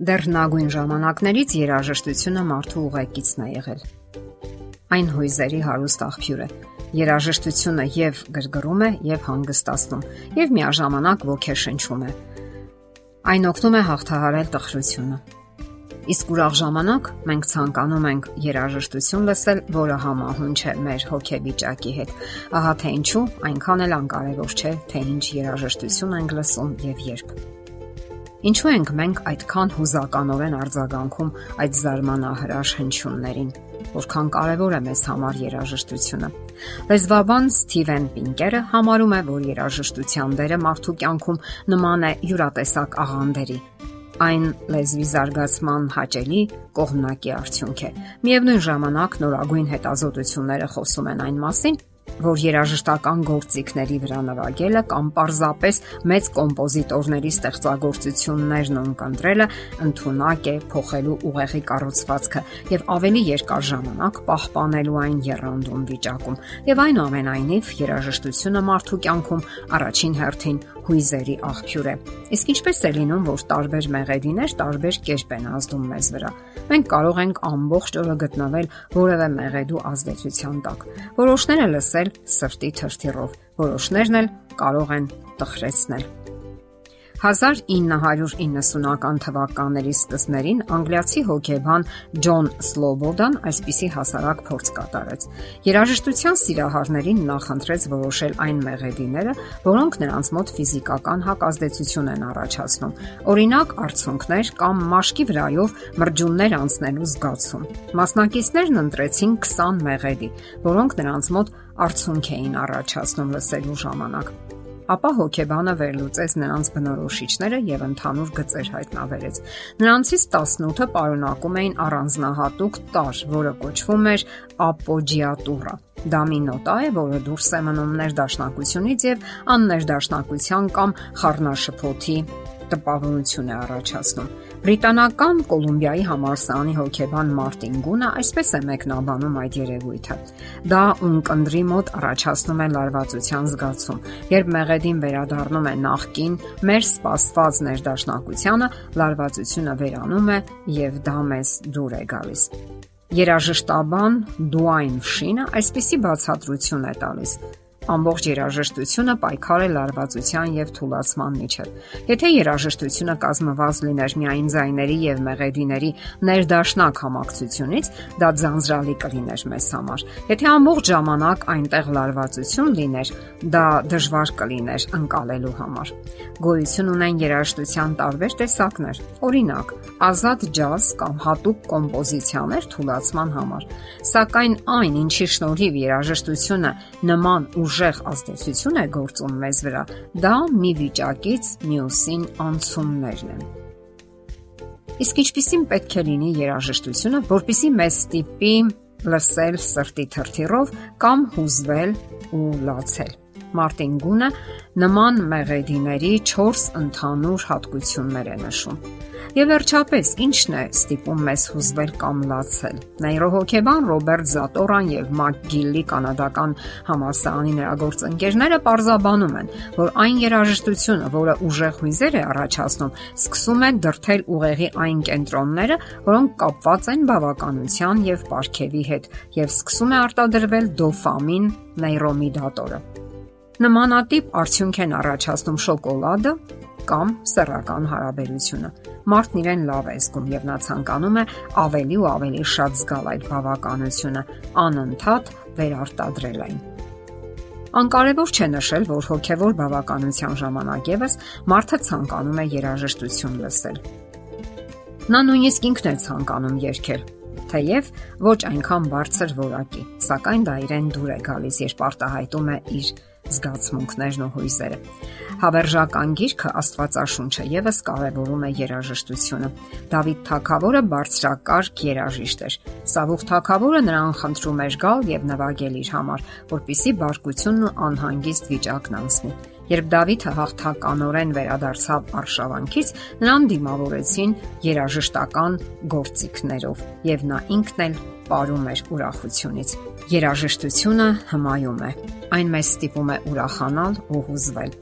Դեռ նագույն ժամանակներից երաժշտությունը մարդու ուղեկիցն է եղել։ Այն հույզերի հարուստ աղբյուր է։ Երաժշտությունը եւ գրգռում է, եւ հանգստացնում, եւ միաժամանակ ոգեշնչում է։ Այն օգնում է հաղթահարել տխրությունը։ Իսկ ուրախ ժամանակ մենք ցանկանում ենք երաժշտություն լսել, որը համահունչ է մեր հոգեվիճակի հետ։ Ահա թե ինչու այնքան էլ անկարևոր չէ, թե ինչ երաժշտություն ենք լսում եւ երբ։ Ինչու ենք մենք այդքան հուզականորեն արձագանքում այդ զարմանահրաշ հնչյուններին։ Որքան կարևոր է մեզ համար երաժշտությունը։ Լեզվաբան Սթիվեն Պինկերը համարում է, որ երաժշտության դերը մարդու կյանքում նման է յուրատեսակ աղանդերի, այն լեզվի զարգացման հաճելի կողմնակի արդյունք է։ Միևնույն ժամանակ նորագույն հետազոտությունները խոսում են այն մասին, որ երաժշտական գործիքների վրա նվագելը կամ պարզապես մեծ կոմպոզիտորների ստեղծագործություններն ունկնդրելը ընդունակ է փոխելու ուղեղի կառուցվածքը եւ ավելի երկար ժամանակ պահպանելու այն երանդում վիճակում։ Եվ այնուամենայնիվ երաժշտությունը մարդու կյանքում առաջին հերթին հույզերի աղբյուր է։ Իսկ ինչպես է լինում, որ տարբեր մեղեդիներ տարբեր կերպ են ազդում մեզ վրա։ Մենք կարող ենք ամբողջ օրը գտնվել որևէ մեղեդու ազդեցության տակ։ Որոշները լսել սրտի թրթիռով, որոշներն էլ կարող են տխրեցնել։ 1990-ական թվականների սկզբներին անգլիացի հոկեբան Ջոն Սլոբոդան այսպիսի հասարակ փորձ կատարեց։ Երաժշտության սիրահարներին նախընտրեց որոշել այն մեղեդիները, որոնք նրանց մոտ ֆիզիկական հակազդեցություն են առաջացնում։ Օրինակ, արցունքներ կամ մաշկի վրայով մրջուններ անցնելու զգացում։ Մասնակիցներն ընտրեցին 20 մեղեդի, որոնք նրանց մոտ արցունք էին առաջացնում լսելու ժամանակ ապա հոկեբանը վերլուծեց նրանց բնորոշիչները եւ ընդհանուր գծեր հայտնաբերեց։ Նրանցից 18-ը պարունակում էին առանձնահատուկ տար, որը կոչվում էր ապոջիատուրա։ Դա մի նոտա է, որը դուրս է մնում ներդաշնակությունից եւ աններդաշնակության կամ խառնաշփոթի տպավորություն է առաջացնում։ Բրիտանական Կոլումբիայի համալսարանի հոկեբան Մարտին Գունը այսպես է մեկնաբանում այդ երևույթը։ Դա ունկնդրի մոտ առաջացնում է լարվածության զգացում։ Երբ մեղեդին վերադառնում է նախքին մեր սպասված ներդաշնակությանը, լարվածությունը վերանում է եւ դա մեզ դուր է գալիս։ Երաժշտաբան Դուայն Ֆշինը այսպիսի բացատրություն է տալիս ամբողջ երաժշտությունը պայքար է լարվածության եւ թուլացման միջև։ Եթե երաժշտությունը կազմված լիներ միայն ձայների եւ մեղեդիների ներդաշնակ համակցությունից, դա ձանձրալի կլիներ մեզ համար։ Եթե ամբողջ ժամանակ այնտեղ լարվածություն լիներ, դա դժվար կլիներ ընկալելու համար։ Գոյություն ունեն երաժշտության տարբեր տեսակներ։ Օրինակ, ազատ ջազ կամ հատուկ կոմպոզիցիաներ թուլացման համար։ Սակայն այն, ինչի շնորհիվ երաժշտությունը նման ուժ ուժեղ ազդեցություն է գործում մեզ վրա, դա մի վիճակից մյուսին անցումներն են։ Իսկ ինչպիսին պետք է լինի երաժշտությունը, որpիսի մեզ ստիպի լսել սրտի թրթիռով կամ հուզվել ու լացել։ Մարտին Գունը նման մեղեդիների 4 ընդհանուր հատկություններ է նշում։ Եվ վերջապես, ի՞նչն է ստիպում մեզ հուզվել կամ լացել։ Նեյրոհոգեբան Ռոբերտ Զատորան եւ Մակգիլլի կանադական համալսարանի նրա գործընկերները parzabanum են, որ այն երաժշտությունը, որը ուժեղ հույզեր է առաջացնում, սկսում է դրթել ուղեղի այն կենտրոնները, որոնք կապված են բավականության եւ ապարքեվի հետ, եւ սկսում է արտադրվել դոֆամին նեյրոմիդատորը։ Նմանատիպ արդյունք են առաջացնում շոկոլադը, կամ սեռական հարաբերությունը։ Մարդն իրեն լավ է զգում եւ նա ցանկանում է ավելի ու ավելի շատ զգալ այդ բավականությունը, անընդհատ վերարտադրել այն։ Անկարևոր չէ նշել, որ հոգևոր բավականության ժամանակ եւս մարդը ցանկանում է երաժշտություն լսել։ Նա նույնիսկ ինքն է ցանկանում երգել, թեև ոչ այնքան բարձր որակի, սակայն դա իրեն դուր է գալիս, երբ արտահայտում է իր զգացմունքներն ու հույզերը։ Հավերժական գիրքը Աստվածաշունչը եւս կարևորում է երաժշտությունը։ Դավիթ Թագավորը բարձրակարգ երաժիշտ էր։ Սավուխ Թագավորը նրան խնդրում էր գալ եւ նվագել իր համար, որpիսի բարկությունն ու անհանգիստ վիճակն անցնի։ Երբ Դավիթը հաղթականորեն վերադարձավ արշավանքից, նրան դիմավորեցին երաժշտական գործիքներով, եւ նա ինքն էլ ապարում էր ուրախությունից։ Երաժշտությունը հմայում է։ Այն մեզ ստիպում է ուրախանալ ու հուզվել։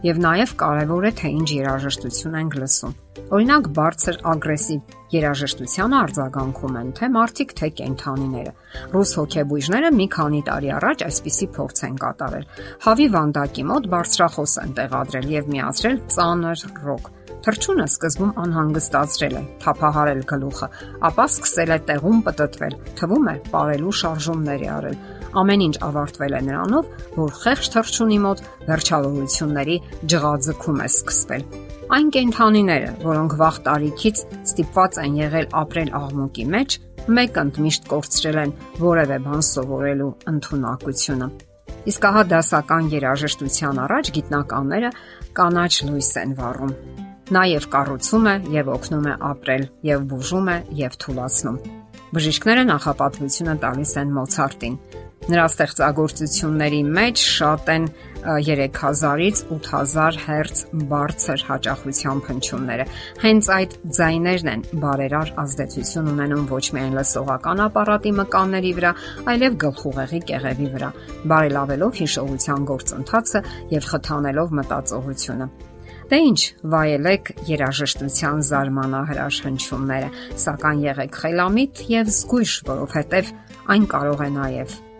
եւ նաեւ կարեւոր է թե ինչ երաժշտություն ենք լսում։ Օրինակ բարձր ագրեսիվ երաժշտության արձագանքում են թե մարդիկ, թե կենթանիները։ Ռուս հոգեբույժները մի քանի տարի առաջ այսպիսի փորձ են կատարել։ Հավի վանդակի մոտ բարձրախոս են տեղադրել եւ միացրել ծանր ռոք Թրջունը սկզբում անհանգստացրել է, թափահարել գլուխը, ապա սկսել է տեղում պտտվել։ Թվում է, ապարելու շարժումներ է արել։ Ամեն ինչ ավարտվել է նրանով, որ խեղճ թրջունի մոտ վերջավորությունների ջղաձգում է սկսվել։ Այն կենթանիները, որոնք վաղ տարիքից ստիպված են եղել ապրել աղմուկի մեջ, մեկ ընդմիշտ կորցրել են որևէ բան սովորելու ընտունակությունը։ Իսկ ահա դասական երաժշտության առաջ գիտնականները կանաչ լույս են վառում Նա եւ կառուցում է եւ օգնում է ապրել եւ բուժում է եւ թուլացնում։ Բժիշկները նախապատվությունը տալիս են Մոցարտին։ Նրա ստեղծագործությունների մեջ շատ են 3000-ից 8000 Հz բարձր հաճախության փնչյունները։ Հենց այդ ձայներն են բարերար ազդեցություն ունենում ոչ միայն լսողական ապարատի մկանների վրա, այլև գլխուղեղի կեղևի վրա, բարելավելով հիշողության գործընթացը եւ խթանելով մտածողությունը։ Դե ինչ, վայելեք երաժշտության զարմանահրաշ հնչյունները, սակայն եղեք խելամիտ եւ զգույշ, որովհետեւ այն կարող է նաեւ